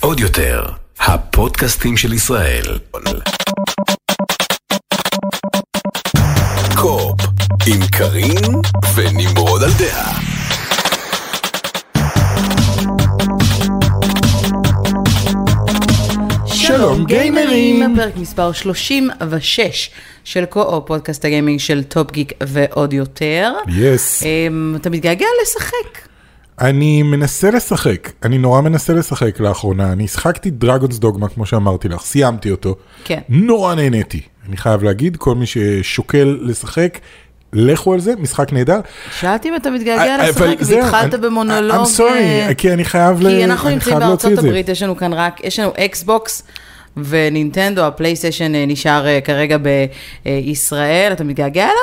עוד יותר, הפודקאסטים של ישראל. קו-אופ, עם קארין ונמרוד על דעה. שלום גיימרים! פרק מספר 36 של קו-אופ, פודקאסט הגיימינג של טופ גיק ועוד יותר. Yes. אמ, אתה מתגעגע לשחק. אני מנסה לשחק, אני נורא מנסה לשחק לאחרונה, אני שחקתי Dragon's Dogma כמו שאמרתי לך, סיימתי אותו. כן. נורא נהניתי, אני חייב להגיד, כל מי ששוקל לשחק, לכו על זה, משחק נהדר. שאלתי אם אתה אה, מתגעגע אבל לשחק, זהו, והתחלת במונולוג. I'm sorry, אה, כי אני חייב ל- כי אנחנו נמצאים להוציא בארצות את זה. הברית, יש לנו כאן רק, יש לנו אקסבוקס. ונינטנדו, הפלייסטיישן אה, נשאר אה, כרגע בישראל, אתה מתגעגע אליו?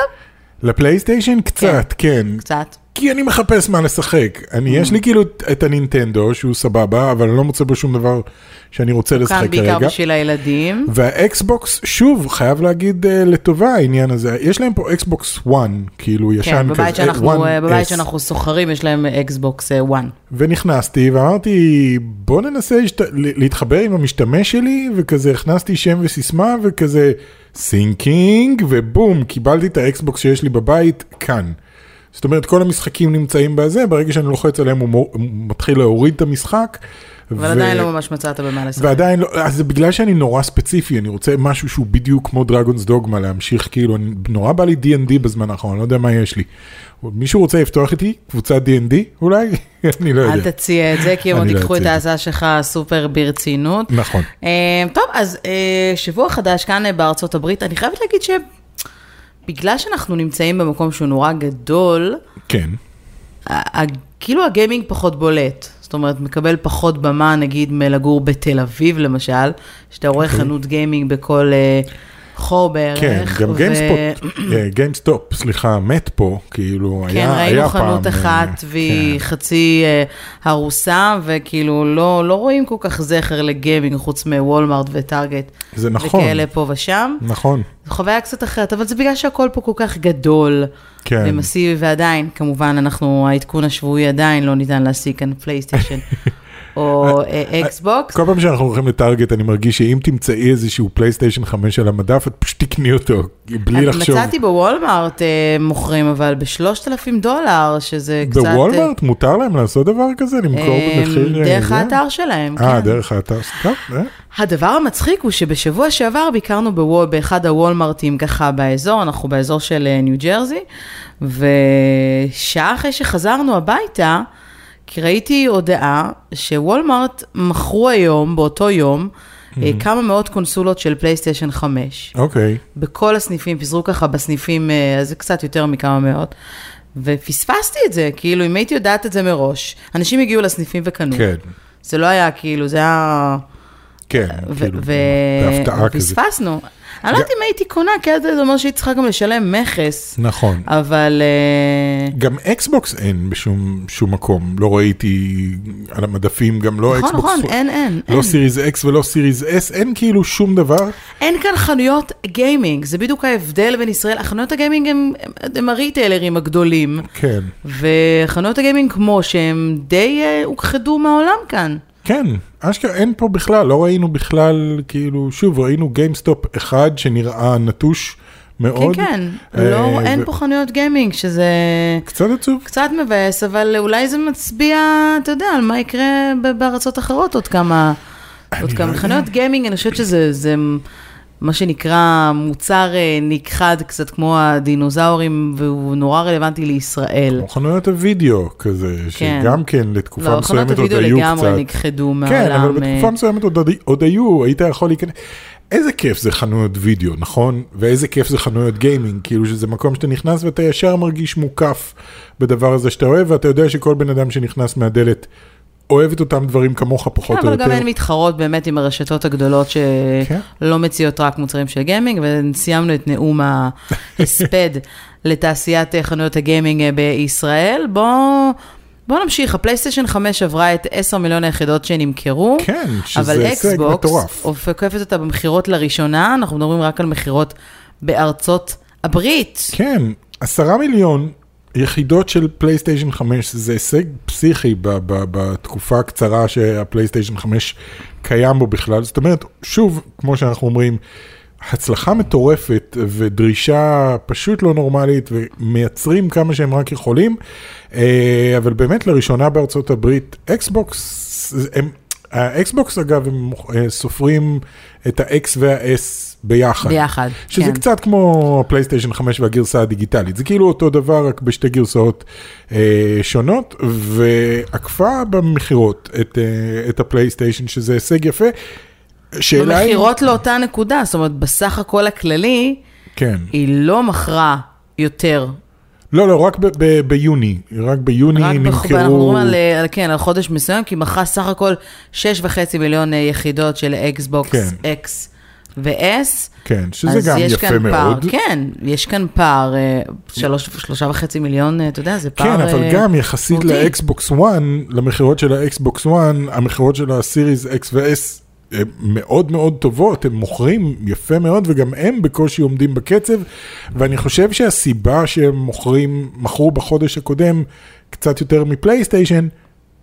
לפלייסטיישן קצת, כן. קצת. כי אני מחפש מה לשחק. אני, אממ. יש לי כאילו את הנינטנדו שהוא סבבה, אבל אני לא מוצא בו שום דבר שאני רוצה לשחק כאן בעיקר כרגע. בשביל הילדים. והאקסבוקס, שוב, חייב להגיד אה, לטובה העניין הזה, יש להם פה אקסבוקס 1, כאילו ישן כן, כזה, בבית שאנחנו, 1S. אה, בבית שאנחנו שוכרים, יש להם אקסבוקס 1. ונכנסתי ואמרתי, בוא ננסה להשת... להתחבר עם המשתמש שלי, וכזה הכנסתי שם וסיסמה, וכזה syncing, ובום, קיבלתי את האקסבוקס שיש לי בבית כאן. זאת אומרת, כל המשחקים נמצאים בזה, ברגע שאני לוחץ עליהם הוא מתחיל להוריד את המשחק. אבל עדיין לא ממש מצאת במה לשחק. ועדיין לא, אז זה בגלל שאני נורא ספציפי, אני רוצה משהו שהוא בדיוק כמו Dragon's Dogma, להמשיך כאילו, אני, נורא בא לי D&D בזמן האחרון, אני לא יודע מה יש לי. מישהו רוצה לפתוח איתי קבוצת D&D אולי? אני לא אל יודע. תציע את זה, כי הם עוד לא ייקחו את ההצעה שלך סופר ברצינות. נכון. אה, טוב, אז אה, שבוע חדש כאן אה, בארצות הברית, אני חייבת להגיד שבגלל שאנחנו נמצאים במקום שהוא נורא גדול, כן. כאילו הגיימינג פחות בולט. זאת אומרת, מקבל פחות במה, נגיד, מלגור בתל אביב, למשל, שאתה רואה חנות גיימינג בכל אה, חור בערך. כן, גם גיימספוט, אה, גיימסטופ, סליחה, מת פה, כאילו, כן, היה ראינו היה חנות פעם, אחת אה, והיא חצי אה, הרוסה, וכאילו לא, לא רואים כל כך זכר לגיימינג חוץ מוולמארט וטארגט. זה נכון. וכאלה פה ושם. כן. נכון, זו חוויה קצת אחרת, אבל זה בגלל שהכל פה כל כך גדול כן. ומסיבי, ועדיין, כמובן, אנחנו, העדכון השבועי עדיין לא ניתן להשיג כאן פלייסטיישן או אה, אקסבוקס. כל פעם שאנחנו הולכים לטארגט אני מרגיש שאם תמצאי איזשהו פלייסטיישן 5 על המדף, את פשוט תקני אותו, בלי לחשוב. מצאתי בוולמארט אה, מוכרים, אבל בשלושת אלפים דולר, שזה קצת... אה, בוולמרט מותר להם לעשות דבר כזה? למכור אה, במחיר... אה, דרך? האתר שלהם, אה, כן. דרך האתר, אה. הדבר המצחיק הוא שבשבוע שעבר ביקרנו בוול, באחד הוולמרטים ככה באזור, אנחנו באזור של אה, ניו ג'רזי, ושעה אחרי שחזרנו הביתה, כי ראיתי הודעה שוולמרט מכרו היום, באותו יום, אה, כמה מאות קונסולות של פלייסטיישן 5. אוקיי. בכל הסניפים, פיזרו ככה בסניפים, אה, אז זה קצת יותר מכמה מאות. ופספסתי את זה, כאילו, אם הייתי יודעת את זה מראש, אנשים הגיעו לסניפים וקנו. כן, זה לא היה כאילו, זה היה... כן, ו- כאילו, ו- בהפתעה כזה. ופספסנו. אני לא יודעת אם הייתי קונה, כי אז זה אומר שהייתי צריכה גם לשלם מכס, נכון. אבל אה, גם אקסבוקס אין בשום שום מקום, לא ראיתי על המדפים, גם לא נכון, אקסבוקס, נכון, אין, אין, לא. Series X ולא Series S, אין כאילו שום דבר. אין כאן חנויות גיימינג, זה בדיוק ההבדל בין ישראל, החנויות הגיימינג הם הריטיילרים הגדולים, כן, וחנויות הגיימינג כמו שהם די אה, הוכחדו מהעולם כאן. כן, אשכרה אין פה בכלל, לא ראינו בכלל, כאילו, שוב, ראינו גיימסטופ אחד שנראה נטוש כן, מאוד. כן, אה, לא, אין ו- פה חנויות גיימינג, שזה קצת עצוב. קצת מבאס, אבל אולי זה מצביע, אתה יודע, על מה יקרה בארצות אחרות עוד כמה, עוד לא כמה. חנויות גיימינג, אני חושבת שזה זה מה שנקרא מוצר אה, נכחד, קצת כמו הדינוזאורים, והוא נורא רלוונטי לישראל. כמו חנויות הווידאו כזה, כן. שגם כן לתקופה לא, חנויות מסוימת עוד היו לגמרי קצת. נכחדו כן, אבל מהעולם. בתקופה אה, מסוימת עוד, עוד היו, היית יכול להיכנס. איזה כיף זה חנויות וידאו, נכון? ואיזה כיף זה חנויות גיימינג, כאילו שזה מקום שאתה נכנס ואתה ישר מרגיש מוקף בדבר הזה שאתה אוהב, ואתה יודע שכל בן אדם שנכנס מהדלת אוהב את אותם דברים כמוך פחות כן, או אבל יותר. גם הן מתחרות באמת עם הרשתות הגדולות כן. שלא מציעות רק מוצרים של גיימינג, וסיימנו את נאום ההספד לתעשיית חנויות הגיימינג בישראל. בואו בוא נמשיך, הפלייסטיישן 5 עברה את 10 מיליון היחידות שנמכרו. כן, שזה אבל הישג אקסבוקס מטורף. עוקפת אותה במכירות לראשונה, אנחנו מדברים רק על מכירות בארצות הברית. כן, עשרה מיליון יחידות של פלייסטיישן 5 זה הישג פסיכי בתקופה הקצרה שהפלייסטיישן 5 קיים בו בכלל. זאת אומרת, שוב, כמו שאנחנו אומרים, הצלחה מטורפת ודרישה פשוט לא נורמלית ומייצרים כמה שהם רק יכולים, אה, אבל באמת לראשונה בארצות הברית, אקסבוקס, הם, האקסבוקס אגב, הם אה, סופרים את ה-X וה-S ביחד. ביחד, שזה כן. קצת כמו הפלייסטיישן 5 והגרסה הדיגיטלית, זה כאילו אותו דבר רק בשתי גרסאות אה, שונות, ועקפה במכירות את, אה, את הפלייסטיישן, שזה הישג יפה. שאלה היא- במכירות לאותה נקודה, זאת אומרת, בסך הכל הכללי, כן. היא לא מכרה יותר. לא, לא, רק ב- ב- ביוני, רק ביוני רק. נמכרו... אנחנו מדברים על, אה, על, כן, על חודש מסוים, כי מכרה סך הכל 6.5 מיליון אה, יחידות של אקסבוקס כן. X ו-S. כן, שזה גם יפה כאן פער, מאוד. כן, יש כאן פער, אה, שלוש, שלושה וחצי מיליון, אה, אתה יודע, זה פער כן, אבל אה, גם יחסית. לאקסבוקס 1, למכירות של האקסבוקס 1, המכירות של ה Series X ו-S הן מאוד מאוד טובות, הם מוכרים יפה מאוד וגם הם בקושי עומדים בקצב, ואני חושב שהסיבה שהם מוכרים, מכרו בחודש הקודם קצת יותר מפלייסטיישן,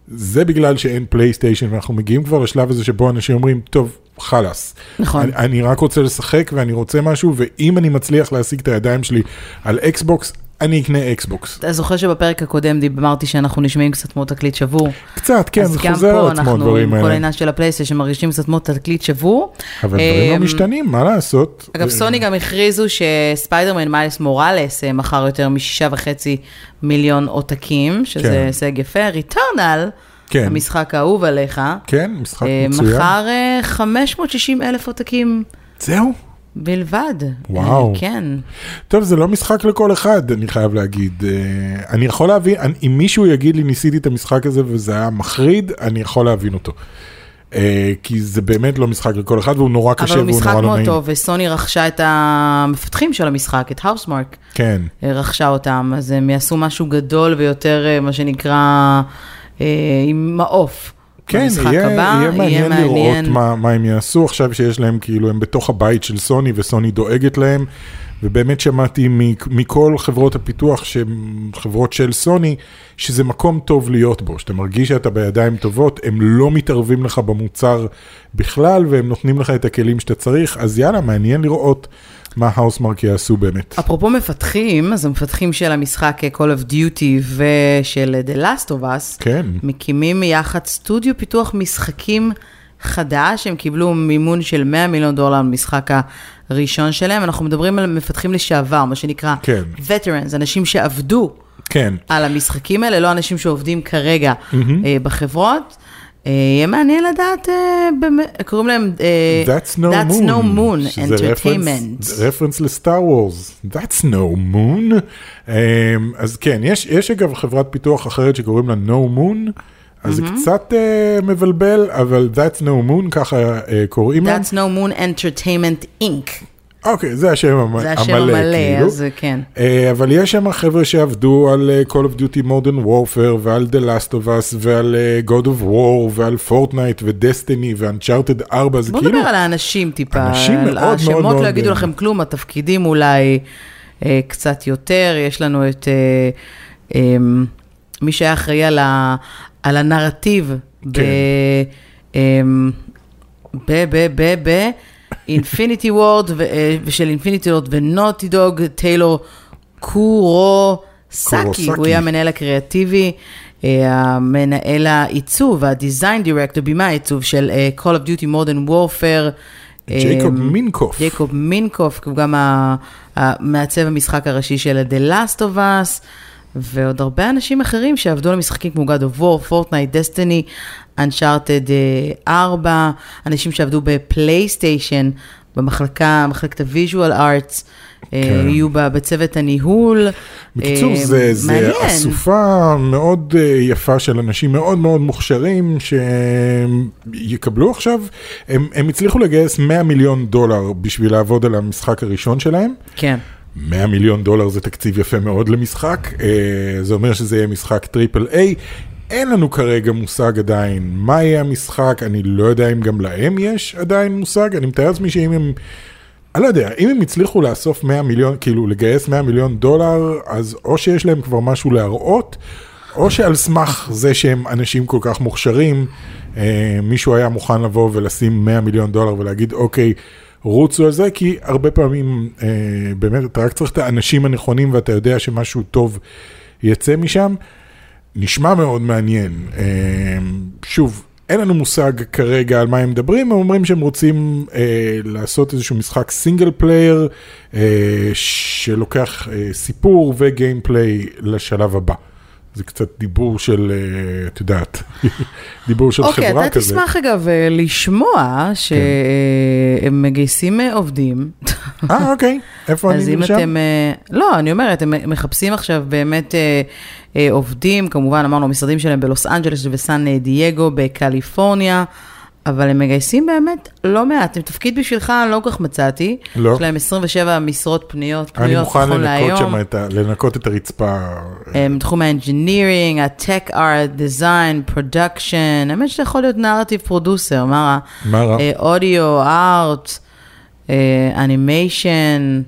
זה בגלל שאין פלייסטיישן, ואנחנו מגיעים כבר לשלב הזה שבו אנשים אומרים, טוב, חלאס. נכון. אני, אני רק רוצה לשחק ואני רוצה משהו, ואם אני מצליח להשיג את הידיים שלי על אקסבוקס, אני אקנה אקסבוקס. אתה זוכר שבפרק הקודם אמרתי שאנחנו נשמעים קצת כמו תקליט שבור? קצת, כן, אז זה גם חוזר פה על עצמו אנחנו הדברים עם כל האלה. העניין של הפלייסטיישן מרגישים קצת כמו תקליט שבור. אבל דברים לא אמ, משתנים, מה לעשות? אגב, אה, סוני גם הכריזו ש Spider-Man Miles Morales אה, מכר יותר משישה וחצי מיליון עותקים, שזה כן. הישג יפה. Returnal, כן. המשחק האהוב עליך, כן, משחק אה, מצוין. מכר אה, 560 אלף עותקים זהו. בלבד. וואו. אה, כן. טוב, זה לא משחק לכל אחד, אני חייב להגיד. אה, אני יכול להבין, אני- אם מישהו יגיד לי, ניסיתי את המשחק הזה וזה היה מחריד, אני יכול להבין אותו. אה, כי זה באמת לא משחק לכל אחד, והוא נורא קשה אבל הוא והוא משחק נורא לא מאוד נעים. טוב, וסוני רכשה את המפתחים של המשחק, את האוסמרק. כן. רכשה אותם, אז הם יעשו משהו גדול ויותר, מה שנקרא, עם מעוף. כן, במשחק יהיה, הבא, יהיה מעניין לראות מעניין. מה, מה הם יעשו עכשיו שיש להם, כאילו, הם בתוך הבית של סוני וסוני דואגת להם, ובאמת שמעתי מכל חברות הפיתוח, שהן חברות של סוני, שזה מקום טוב להיות בו, שאתה מרגיש שאתה בידיים טובות, הם לא מתערבים לך במוצר בכלל, והם נותנים לך את הכלים שאתה צריך, אז יאללה, מעניין לראות מה האוסמרק יעשו באמת. אפרופו מפתחים, אז המפתחים של המשחק אה, Call of Duty ושל אה, The Last of Us, כן, מקימים יחד סטודיו פיתוח משחקים חדש, הם קיבלו מימון של 100 מיליון דולר למשחק הראשון שלהם. אנחנו מדברים על מפתחים לשעבר, מה שנקרא כן. veterans, אנשים שעבדו כן. על המשחקים האלה, לא אנשים שעובדים כרגע אה, בחברות. אה, יהיה מעניין לדעת, אה, קוראים להם אה, That's no That's moon. no moon Entertainment. רפרנס, רפרנס לסטאר וורס. That's no moon. Um, אז כן, יש, יש אגב חברת פיתוח אחרת שקוראים לה no moon. אז זה קצת uh, מבלבל, אבל That's no moon, ככה uh, קוראים לה. That's no moon Entertainment Inc. אוקיי, זה השם המ- זה השם המלא, המלא, כאילו. אז כן. Uh, אבל יש שם חבר'ה שעבדו על uh, Call of Duty Modern Warfare ועל The Last of Us ועל uh, God of War ועל Fortnite ו-Destiny ו-Uncharted 4, זה בוא כאילו... נדבר על האנשים טיפה. אנשים מאוד מאוד השמות מאוד, לא יגידו לכם כלום, התפקידים אולי אה, קצת יותר. יש לנו את אה, אה, מי שהיה אחראי על, על הנרטיב ב... כן. אה, ב... ב... ב... ב... Infinity Ward ושל Infinity Ward ו Naughty Dog, טיילור קורוסאקי. הוא יהיה המנהל הקריאטיבי, אה, המנהל העיצוב, הדיזיין דירקטור, בימה העיצוב של אה, Call of Duty Modern Warfare. ג'ייקוב אה, מינקוף. ג'ייקוב מינקוף, הוא גם המעצב המשחק הראשי של The Last of Us, ועוד הרבה אנשים אחרים שעבדו על משחקים כמו God of War, Fortnite, Destiny, Uncharted אה, 4, אנשים שעבדו בפלייסטיישן, במחלקה, מחלקת ה-Visual Arts, אה, כן. יהיו ב- בצוות הניהול. בקיצור, אה, זה, זה. אסופה מאוד אה, יפה של אנשים מאוד מאוד מוכשרים שיקבלו עכשיו, הם, הם הצליחו לגייס 100 מיליון דולר בשביל לעבוד על המשחק הראשון שלהם. כן. 100 מיליון דולר זה תקציב יפה מאוד למשחק, אה, זה אומר שזה יהיה משחק triple A. אין לנו כרגע מושג עדיין מה יהיה המשחק, אני לא יודע אם גם להם יש עדיין מושג, אני מתאר לעצמי שאם הם אני לא יודע, אם הם הצליחו לאסוף 100 מיליון, כאילו לגייס 100 מיליון דולר, אז או שיש להם כבר משהו להראות, או שעל סמך זה שהם אנשים כל כך מוכשרים, אה, מישהו היה מוכן לבוא ולשים 100 מיליון דולר ולהגיד, אוקיי, רוצו על זה, כי הרבה פעמים אה, באמת אתה רק צריך את האנשים הנכונים ואתה יודע שמשהו טוב יצא משם. נשמע מאוד מעניין. אה, שוב, אין לנו מושג כרגע על מה הם מדברים, הם אומרים שהם רוצים אה, לעשות איזשהו משחק single player, אה, שלוקח אה, סיפור ו gameplay לשלב הבא. זה קצת דיבור של, אה, את יודעת, דיבור של אוקיי, חברה אתה כזה. כן. תשמח אגב אה, לשמוע שהם מגייסים אה, עובדים. אה, אוקיי, איפה אז אני אם נרשם? אתם, אה, לא, אני אומרת, הם מחפשים עכשיו באמת עובדים, כמובן אמרנו, המשרדים שלהם בלוס אנג'לס וסן אה, דייגו בקליפורניה, אבל הם מגייסים באמת לא מעט. תפקיד בשבילך אני לא כל כך מצאתי. לא. יש להם 27 משרות פנויות, אני פנויות מוכן נכון לנקות להיום. שם את ה... לנקות את הרצפה. הם תחום ה engineering, ה tech art, design, production, האמת שאתה יכול להיות narrative producer, מה רע? מה רע? audio, art, animation.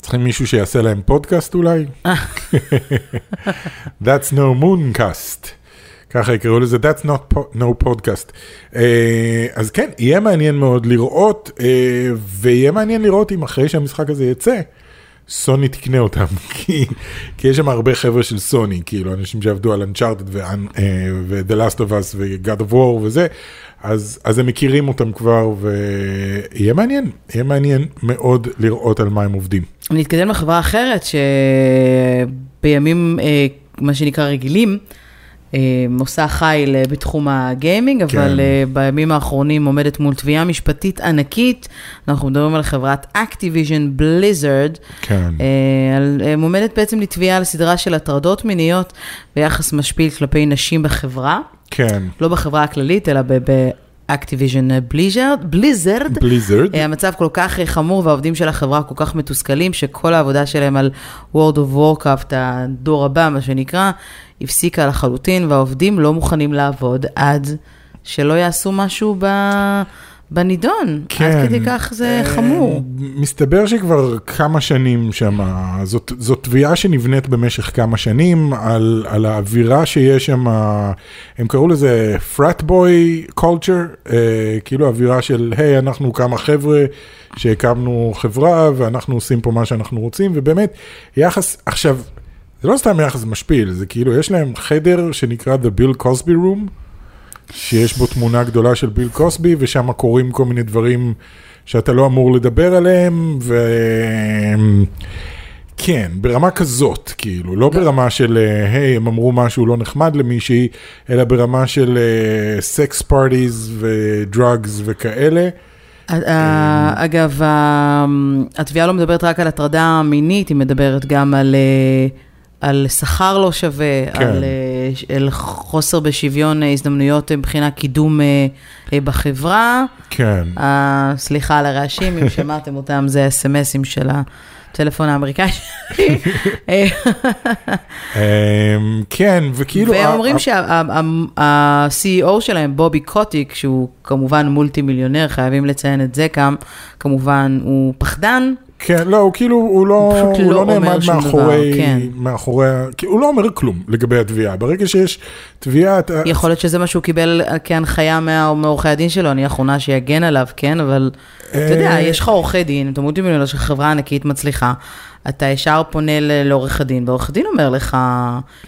צריכים מישהו שיעשה להם פודקאסט אולי? That's no mooncast. ככה יקראו לזה, That's not po- no podcast. אה, אז כן, יהיה מעניין מאוד לראות, אה, ויהיה מעניין לראות אם אחרי שהמשחק הזה יצא, סוני תקנה אותם, כי, כי יש שם הרבה חבר'ה של סוני, כאילו אנשים שעבדו על Uncharted ו-The Last of Us ו-God of War וזה, אז, אז הם מכירים אותם כבר, ויהיה מעניין, יהיה מעניין מאוד לראות על מה הם עובדים. אני אתקדם לחברה אחרת, שבימים, אה, מה שנקרא רגילים, אה, עושה חיל אה, בתחום הגיימינג, כן. אבל אה, בימים האחרונים עומדת מול תביעה משפטית ענקית. אנחנו מדברים על חברת Activision Blizzard. כן. אה, אה, מועמדת בעצם לתביעה על סדרה של הטרדות מיניות ויחס משפיל כלפי נשים בחברה, כן, לא בחברה הכללית, אלא ב-Activision Blizzard. Blizzard. בליזרד. אה, המצב כל כך אה, חמור והעובדים של החברה כל כך מתוסכלים, שכל העבודה שלהם על World of Warcraft, הדור הבא, מה שנקרא, הפסיקה לחלוטין, והעובדים לא מוכנים לעבוד עד שלא יעשו משהו ב... בנידון. כן. עד כדי כך זה אה, חמור. מסתבר שכבר כמה שנים שם, זאת, זאת תביעה שנבנית במשך כמה שנים על, על האווירה שיש שם, הם קראו לזה frat boy culture, אה, כאילו אווירה של, היי, אנחנו כמה חבר'ה שהקמנו חברה ואנחנו עושים פה מה שאנחנו רוצים, ובאמת, יחס, עכשיו, זה לא סתם יחס משפיל, זה כאילו, יש להם חדר שנקרא The Bill Cosby Room, שיש בו תמונה גדולה של ביל קוסבי, ושם קורים כל מיני דברים שאתה לא אמור לדבר עליהם, ו... כן, ברמה כזאת, כאילו, לא ברמה של, אה, היי, הם אמרו משהו לא נחמד למישהי, אלא ברמה של סקס פארטיז ודרגס וכאלה. אה, אגב, התביעה לא מדברת רק על הטרדה מינית, היא מדברת גם על, אה, על שכר לא שווה, כן. על, אה, על חוסר בשוויון אה, הזדמנויות אה, מבחינת קידום בחברה. כן. אה, סליחה על הרעשים, אם שמעתם אותם, זה אס.אם.אסים של הטלפון האמריקאי שלי. אמ, כן, וכאילו... והם אומרים שה-CEO שלהם, בובי קוטיק, שהוא כמובן מולטי מיליונר, חייבים לציין את זה גם, כמובן הוא פחדן, כן, לא, הוא כאילו, הוא לא, הוא לא לא נעמד מאחורי, דבר, כן. מאחורי, כי הוא לא אומר כלום לגבי התביעה. ברגע שיש תביעה, אתה... יכול להיות שזה מה שהוא קיבל כהנחיה מעורכי הדין שלו, אני האחרונה שיגן עליו, כן? אבל אתה יודע, אה, יש לך עורכי דין, אתה מולטי מיליונר של חברה ענקית מצליחה, אתה ישר פונה לעורך הדין, ועורך הדין אומר לך...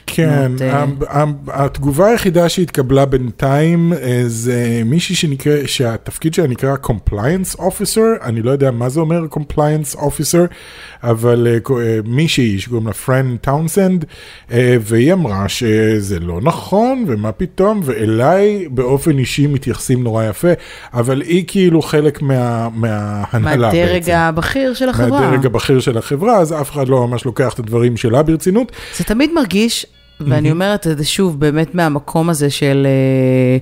כן, נות, התגובה היחידה שהתקבלה בינתיים אה, זה מישהי שנקרא, שהתפקיד שלה נקרא Compliance Officer, אני לא יודע מה זה אומר Compliance Officer, אבל אה, אה, מישהי שקוראים לה פרן טאונסנד, והיא אמרה שזה לא נכון, ומה פתאום, ואליי באופן אישי מתייחסים נורא יפה, אבל היא כאילו חלק מה, מההנהלה בעצם. מהדרג הבכיר של החברה. מהדרג הבכיר של החברה, אז אף אחד לא ממש לוקח את הדברים שלה ברצינות. זה תמיד מרגיש, ואני אומרת את זה שוב, באמת מהמקום הזה של... אה,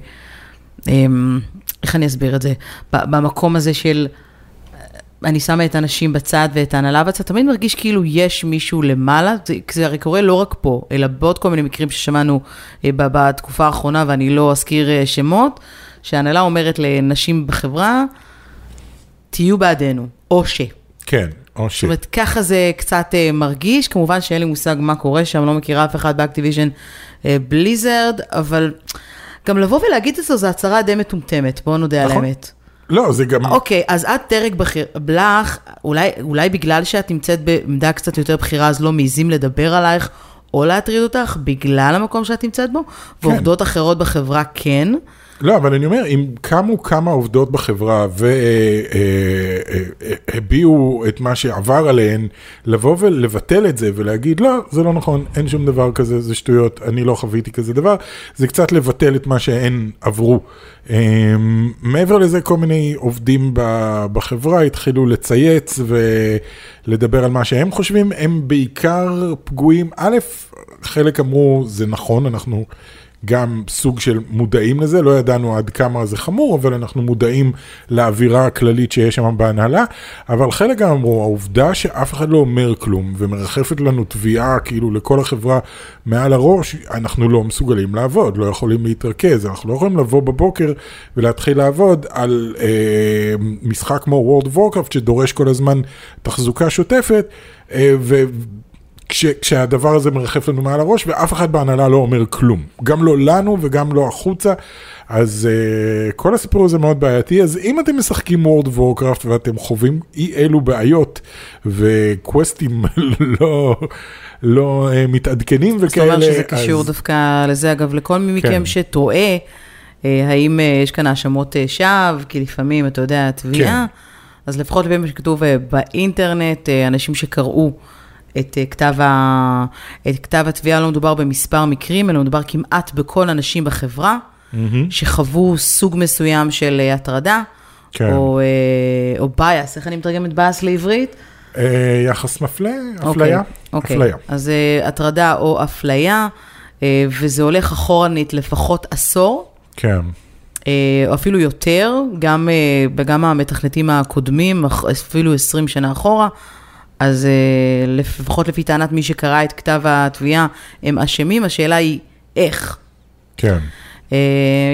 אמ, איך אני אסביר את זה? במקום הזה של... אה, אני שמה את האנשים בצד ואת ההנהלה בצד, תמיד מרגיש כאילו יש מישהו למעלה, זה, זה הרי קורה לא רק פה, אלא בעוד כל מיני מקרים ששמענו אה, בתקופה האחרונה, ואני לא אזכיר שמות, שההנהלה אומרת לנשים בחברה, תהיו בעדנו, או ש. כן, או ש... זאת אומרת, ככה זה קצת אה, מרגיש, כמובן שאין לי מושג מה קורה שם, לא מכירה אף אחד באקטיביז'ן אה, בליזרד, אבל גם לבוא ולהגיד את זה, זו הצהרה די מטומטמת, בואו נודה על נכון. האמת. לא, זה גם... אוקיי, אז את דרג בכיר, לך, אולי, אולי בגלל שאת נמצאת בעמדה קצת יותר בכירה, אז לא מעיזים לדבר עלייך, או להטריד אותך, בגלל המקום שאת נמצאת בו, כן. ועובדות אחרות בחברה כן. לא, אבל אני אומר, אם קמו כמה עובדות בחברה והביעו את מה שעבר עליהן, לבוא ולבטל את זה ולהגיד, לא, זה לא נכון, אין שום דבר כזה, זה שטויות, אני לא חוויתי כזה דבר, זה קצת לבטל את מה שהן עברו. מעבר לזה, כל מיני עובדים בחברה התחילו לצייץ ולדבר על מה שהם חושבים, הם בעיקר פגועים. א', חלק אמרו, זה נכון, אנחנו... גם סוג של מודעים לזה, לא ידענו עד כמה זה חמור, אבל אנחנו מודעים לאווירה הכללית שיש שם בהנהלה, אבל חלק גם אמרו, העובדה שאף אחד לא אומר כלום, ומרחפת לנו תביעה כאילו לכל החברה מעל הראש, אנחנו לא מסוגלים לעבוד, לא יכולים להתרכז, אנחנו לא יכולים לבוא בבוקר ולהתחיל לעבוד על אה, משחק כמו World of Warcraft שדורש כל הזמן תחזוקה שוטפת, אה, ו... כש, כשהדבר הזה מרחף לנו מעל הראש, ואף אחד בהנהלה לא אומר כלום. גם לא לנו וגם לא החוצה. אז uh, כל הסיפור הזה מאוד בעייתי. אז אם אתם משחקים of Warcraft ואתם חווים אי אלו בעיות, וקווסטים לא, לא uh, מתעדכנים וכאלה, זאת אומרת שזה קשור אז... דווקא לזה, אגב, לכל מי מכם כן. שטועה, אה, האם אה, יש כאן האשמות אה, שווא, כי לפעמים, אתה יודע, תביעה, אז לפחות לפעמים שכתוב אה, באינטרנט, אה, אנשים שקראו את אה, כתב, ה... את כתב התביעה, לא מדובר במספר מקרים, אלא מדובר כמעט בכל הנשים בחברה, מהמם. שחוו סוג מסוים של אה, הטרדה, כן. או, אה, או bias, איך אני מתרגמת bias לעברית? יחס מפלה, אפליה, אוקיי, אפליה. אז הטרדה או אפליה, וזה הולך אחורנית לפחות עשור, כן. או אפילו יותר, גם, גם המתכנתים הקודמים, אפילו 20 שנה אחורה. אז uh, לפחות לפי טענת מי שקרא את כתב התביעה, הם אשמים, השאלה היא איך. כן. Uh,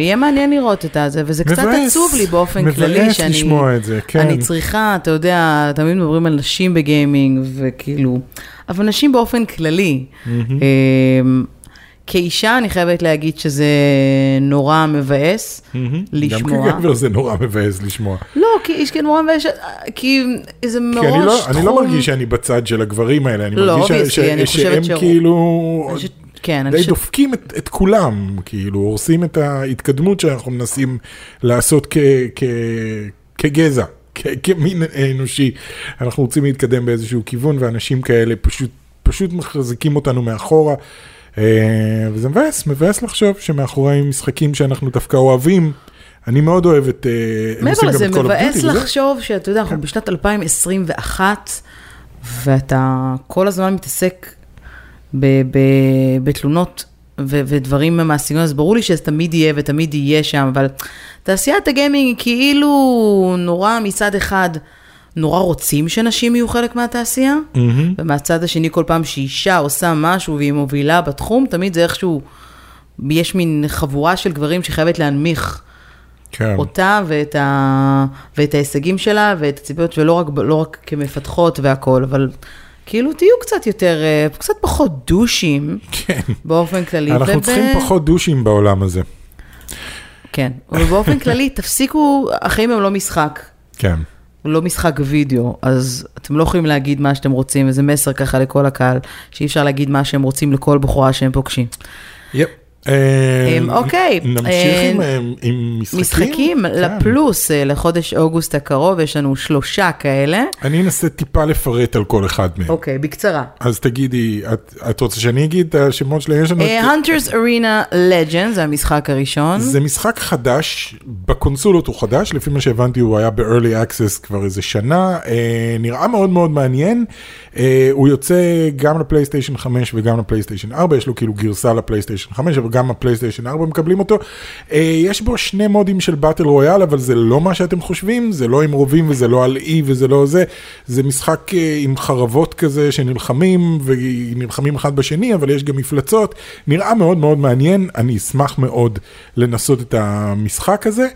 יהיה מעניין לראות את זה, וזה קצת מבאס, עצוב לי באופן מבאס כללי, שאני לשמוע את זה, כן. אני צריכה, אתה יודע, תמיד מדברים על נשים בגיימינג, וכאילו, אבל נשים באופן כללי. אמ, כאישה, אני חייבת להגיד שזה נורא מבאס. לשמוע. גם כגבר זה נורא מבאס לשמוע. לא, כי איש כן נורא מבאס, כי זה מראש כי אני לא, תחום... אני לא מרגיש שאני בצד של הגברים האלה, אני לא, מרגיש ש- אני שהם ש- כאילו אני כן, די חושבת... דופקים את, את כולם, כאילו הורסים את ההתקדמות שאנחנו מנסים לעשות כ, כ, כגזע, כ, כמין אנושי. אנחנו רוצים להתקדם באיזשהו כיוון, ואנשים כאלה פשוט, פשוט מחזיקים אותנו מאחורה. אה, וזה מבאס, מבאס לחשוב שמאחורי משחקים שאנחנו דווקא אוהבים, אני מאוד אוהב את... אה, מעבר לזה, מבאס. לחשוב שאתה יודע, אנחנו בשנת 2021, ואתה כל הזמן מתעסק בתלונות ו- ודברים מהסגנון, אז ברור לי שזה תמיד יהיה ותמיד יהיה שם, אבל תעשיית הגיימינג היא כאילו נורא מצד אחד, נורא רוצים שנשים יהיו חלק מהתעשייה, מהמם. ומהצד השני כל פעם שאישה עושה משהו והיא מובילה בתחום, תמיד זה איכשהו, יש מין חבורה של גברים שחייבת להנמיך. כן. אותה ואת, ה... ואת ההישגים שלה ואת הציפיות, ולא רק, לא רק כמפתחות והכול, אבל כאילו תהיו קצת יותר, אה, קצת פחות דושים כן. באופן כללי. אנחנו וב- צריכים פחות דושים בעולם הזה. כן, ובאופן כללי, תפסיקו, החיים הם לא משחק. כן. לא משחק וידאו, אז אתם לא יכולים להגיד מה שאתם רוצים, וזה מסר ככה לכל הקהל, שאי אפשר להגיד מה שהם רוצים לכל בחורה שהם פוגשים. יפ. אמ, אוקיי, נמשיך עם, עם משחקים? משחקים כן. לפלוס, אה, לחודש אוגוסט הקרוב, יש לנו שלושה כאלה. אני אנסה טיפה לפרט על כל אחד מהם. אוקיי, בקצרה. אז תגידי, את, רוצה שאני אגיד את השמות שלהם? יש לנו... אה, Hunters Arena Legends, זה המשחק הראשון. זה משחק חדש, בקונסולות הוא חדש, לפי מה שהבנתי הוא היה ב-early access כבר איזה שנה, אה, נראה מאוד מאוד מעניין, הוא יוצא גם לפלייסטיישן 5 וגם לפלייסטיישן 4, יש לו כאילו גרסה לפלייסטיישן 5, אבל גם הפלייסטיישן 4 מקבלים אותו. אה, יש בו שני מודים של באטל רויאל, אבל זה לא מה שאתם חושבים, זה לא עם רובים וזה לא על אי וזה לא זה, זה משחק אה, עם חרבות כזה שנלחמים ונלחמים אחד בשני, אבל יש גם מפלצות, נראה מאוד מאוד מעניין, אני אשמח מאוד לנסות את המשחק הזה.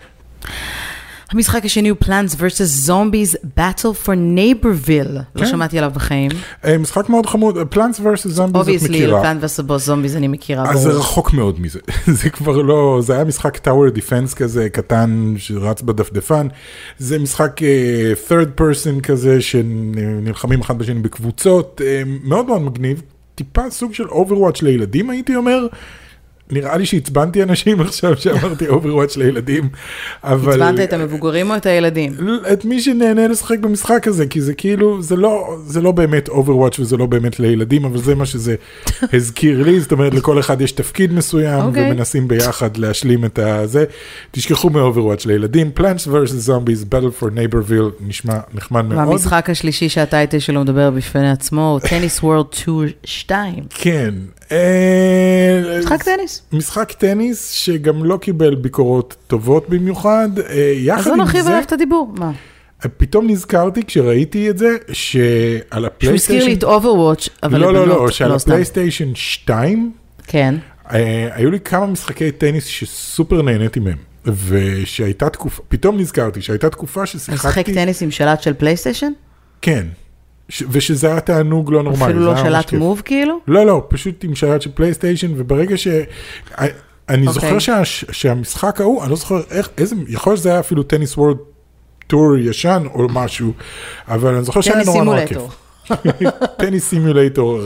המשחק השני הוא Plants vs. Zombies Battle for Neighborville. לא כן. שמעתי עליו בחיים. אה, משחק מאוד חמוד, Plants vs. Zombies את מכירה. Plants vs. Zombies אני מכירה, אז זה. רחוק מאוד מזה, זה כבר לא, זה היה משחק Tower Defense כזה קטן שרץ בדפדפן, זה משחק אה, third person כזה שנלחמים אחד בשני בקבוצות, אה, מאוד מאוד מגניב, טיפה סוג של Overwatch לילדים הייתי אומר. נראה לי שעצבנתי אנשים עכשיו שאמרתי Overwatch לילדים, אבל... עצבנת את המבוגרים או את הילדים? את מי שנהנה לשחק במשחק הזה, כי זה כאילו, זה לא, זה לא באמת Overwatch וזה לא באמת לילדים, אבל זה מה שזה הזכיר לי, זאת אומרת לכל אחד יש תפקיד מסוים, okay. אוקיי. ומנסים ביחד להשלים את הזה. תשכחו מ-Overwatch לילדים, Plants vs. Zombies, Battle for Neighborville, נשמע נחמד מאוד. והמשחק השלישי שהטייטל שלו מדבר בפני עצמו הוא Tennis World Tour 2. כן. אה, משחק טניס. משחק טניס שגם לא קיבל ביקורות טובות במיוחד, אה, יחד אז עם זה... נרחיב עליו את הדיבור. מה? פתאום נזכרתי כשראיתי את זה, שעל שהוא הפלייסטיישן... הזכיר לי את Overwatch, אבל לא, לא, לבנות, לא, שעל סתם. הפלייסטיישן 2, כן. אה, היו לי כמה משחקי טניס שסופר נהניתי מהם. ושהייתה תקופה, פתאום נזכרתי שהייתה תקופה ששיחקתי, טניס עם שלט של פלייסטיישן? כן, ושזה היה תענוג לא נורמלי. אפילו לא שלט. Move כאילו? לא, לא, פשוט עם שלט של פלייסטיישן, וברגע ש... אני אוקיי. זוכר שה... שהמשחק ההוא, אני לא זוכר איך, איזה, יכול להיות שזה היה אפילו Tennis World טור ישן או משהו, אבל אני זוכר שהיה נורא נורא כיף. טניס סימולטור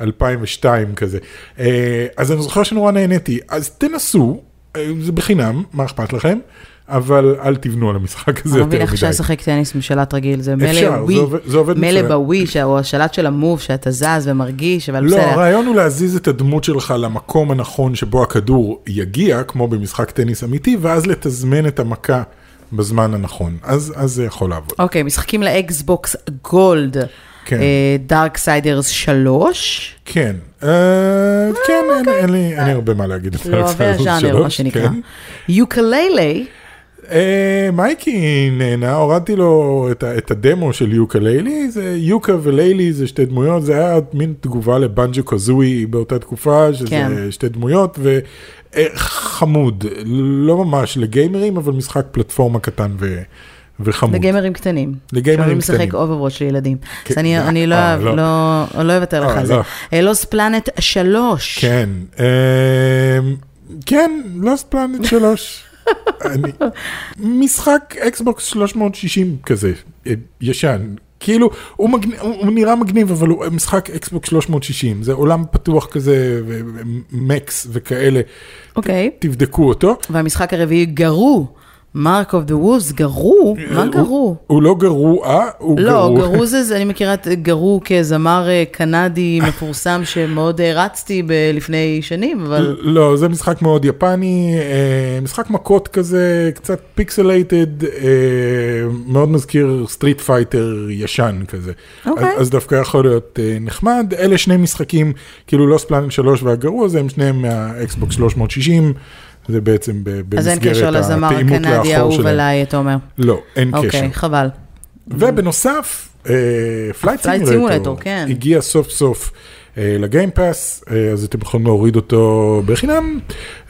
2002 כזה. אה, אז אני זוכר שנורא נהניתי, אז תנסו, אה, זה בחינם, מה אכפת לכם? אבל אל תבנו על המשחק הזה אני לא יותר מבין איך אפשר מדי. לשחק טניס עם שלט רגיל, זה מילא. בווי, או השלט של המוב שאתה זז ומרגיש, אבל לא, בסדר. הרעיון הוא להזיז את הדמות שלך למקום הנכון שבו הכדור יגיע, כמו במשחק טניס אמיתי, ואז לתזמן את המכה בזמן הנכון. אז, אז זה יכול לעבוד. אוקיי, משחקים ל Xbox Gold. כן. Darksiders 3. כן, אה, כן, אין- אין לי אין לי הרבה מה להגיד. על Darksiders הז'אנר, 3, מה שנקרא. כן. אה, מייקי נהנה, הורדתי לו את, את הדמו של Yooka-Laylee, זה יוקה וליילי זה שתי דמויות, זה היה מין תגובה ל Banjo-Kazooie באותה תקופה, שזה כן. שתי דמויות, וחמוד, לא ממש לגיימרים, אבל משחק פלטפורמה קטן ו, וחמוד. לגיימרים קטנים. לגיימרים קטנים. Overwatch לילדים. כן, אז אני- אה, אני לא אה, לא. לא לא אוהבת לך אה, על זה. Lost Planet 3. כן, אה, כן, Lost Planet 3. אני, משחק אקסבוקס 360 כזה, אה, ישן. כאילו, הוא, מגנ... הוא נראה מגניב, אבל הוא משחק אקסבוקס 360, זה עולם פתוח כזה, ו mechs וכאלה, אוקיי. תבדקו אותו. והמשחק הרביעי Garou. Mark of the Wolves, Garou? מה Garou? הוא לא גרוע, הוא לא, גרוע. Garou זה, אני מכירה את Garou כזמר אה, קנדי מפורסם שמאוד הערצתי ב- לפני שנים, אבל לא, זה משחק מאוד יפני, אה, משחק מכות כזה, קצת pixelated, אה, מאוד מזכיר Street Fighter ישן כזה. אוקיי. אז, דווקא יכול להיות אה, נחמד. אלה שני משחקים, כאילו Lost Planet 3 וה Garou הזה, הם שניהם מהאקסבוקס 360, זה בעצם ב- אז אין במסגרת קשר לזמר הקנדי לאחור האהוב שלהם. עליי, אתה אומר. לא, אין קשר. אוקיי, חבל. ובנוסף, Flight Simulator כן. הגיע סוף סוף אה, ל Game Pass, אה, אז אתם יכולים להוריד אותו בחינם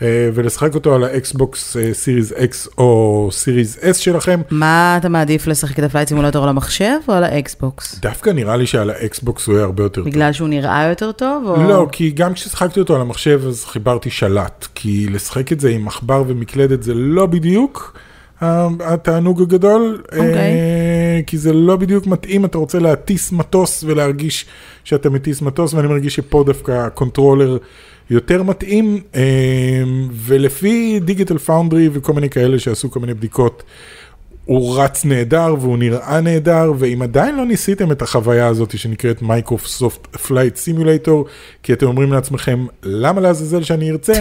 אה, ולשחק אותו על האקסבוקס אה, Series X או Series S שלכם. מה אתה מעדיף לשחק את ה Flight Simulator על המחשב או על האקסבוקס? דווקא נראה לי שעל האקסבוקס הוא יהיה הרבה יותר טוב. בגלל שהוא נראה יותר טוב? או... לא, כי גם כששחקתי אותו על המחשב אז חיברתי שלט, כי לשחק את זה עם עכבר ומקלדת זה לא בדיוק התענוג הגדול, אוקיי. אה, כי זה לא בדיוק מתאים, אתה רוצה להטיס מטוס ולהרגיש שאתה מטיס מטוס, ואני מרגיש שפה דווקא ה controller יותר מתאים, אה, ולפי Digital Foundry וכל מיני כאלה שעשו כל מיני בדיקות, הוא רץ נהדר והוא נראה נהדר, ואם עדיין לא ניסיתם את החוויה הזאת שנקראת Microsoft Flight Simulator, כי אתם אומרים לעצמכם, למה לעזאזל שאני ארצה?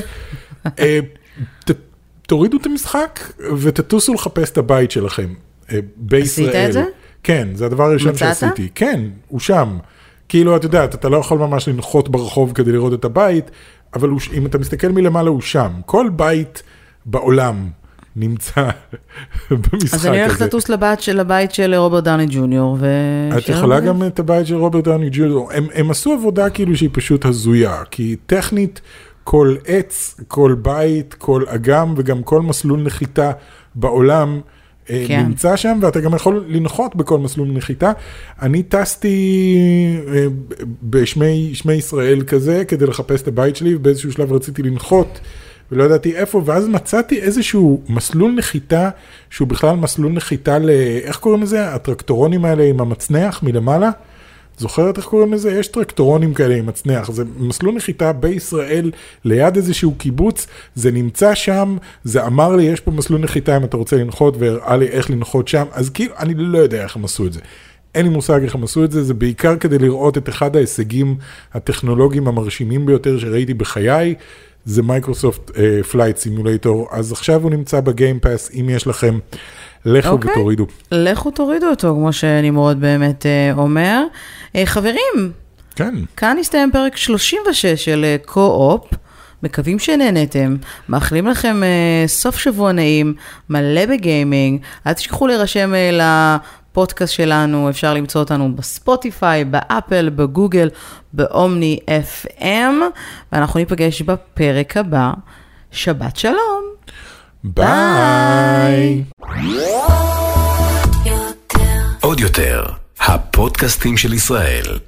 תורידו את המשחק ותטוסו לחפש את הבית שלכם אה, בישראל. את זה? כן, זה הדבר הראשון מצאת? שעשיתי. כן, הוא שם. כאילו, את יודעת, אתה לא יכול ממש לנחות ברחוב כדי לראות את הבית, אבל הוא, אם אתה מסתכל מלמעלה, הוא שם. כל בית בעולם נמצא במשחק הזה. אז אני הולכת לטוס לבית של הבית של רוברט דאני ג'וניור, ו... את יכולה לנו גם את הבית של רוברט דאוני ג'וניור. הם, הם עשו עבודה כאילו שהיא פשוט הזויה, כי טכנית כל עץ, כל בית, כל אגם וגם כל מסלול נחיתה בעולם אה, כן. נמצא שם ואתה גם יכול לנחות בכל מסלול נחיתה. אני טסתי אה, בשמי שמי ישראל כזה כדי לחפש את הבית שלי ובאיזשהו שלב רציתי לנחות ולא ידעתי איפה ואז מצאתי איזשהו מסלול נחיתה שהוא בכלל מסלול נחיתה ל... איך קוראים לזה? הטרקטורונים האלה עם המצנח מלמעלה. זוכרת איך קוראים לזה? יש טרקטורונים כאלה עם מצנח, זה מסלול נחיתה בישראל ליד איזשהו קיבוץ, זה נמצא שם, זה אמר לי יש פה מסלול נחיתה אם אתה רוצה לנחות והראה לי איך לנחות שם, אז כאילו אני לא יודע איך הם עשו את זה. אין לי מושג איך הם עשו את זה, זה בעיקר כדי לראות את אחד ההישגים הטכנולוגיים המרשימים ביותר שראיתי בחיי, זה Microsoft Flight Simulator, אז עכשיו הוא נמצא ב Game Pass, אם יש לכם, לכו אוקיי. ותורידו. לכו תורידו אותו, כמו שנמרוד באמת אה, אומר. אה, חברים, כן. כאן הסתיים פרק 36 של אה, Co-Op. מקווים שנהנתם, מאחלים לכם אה, סוף שבוע נעים, מלא בגיימינג. אל תשכחו להירשם אה, לפודקאסט שלנו, אפשר למצוא אותנו בספוטיפיי, באפל, בגוגל, באומני FM, ואנחנו ניפגש בפרק הבא. שבת שלום. ביי. עוד יותר, הפודקאסטים של ישראל.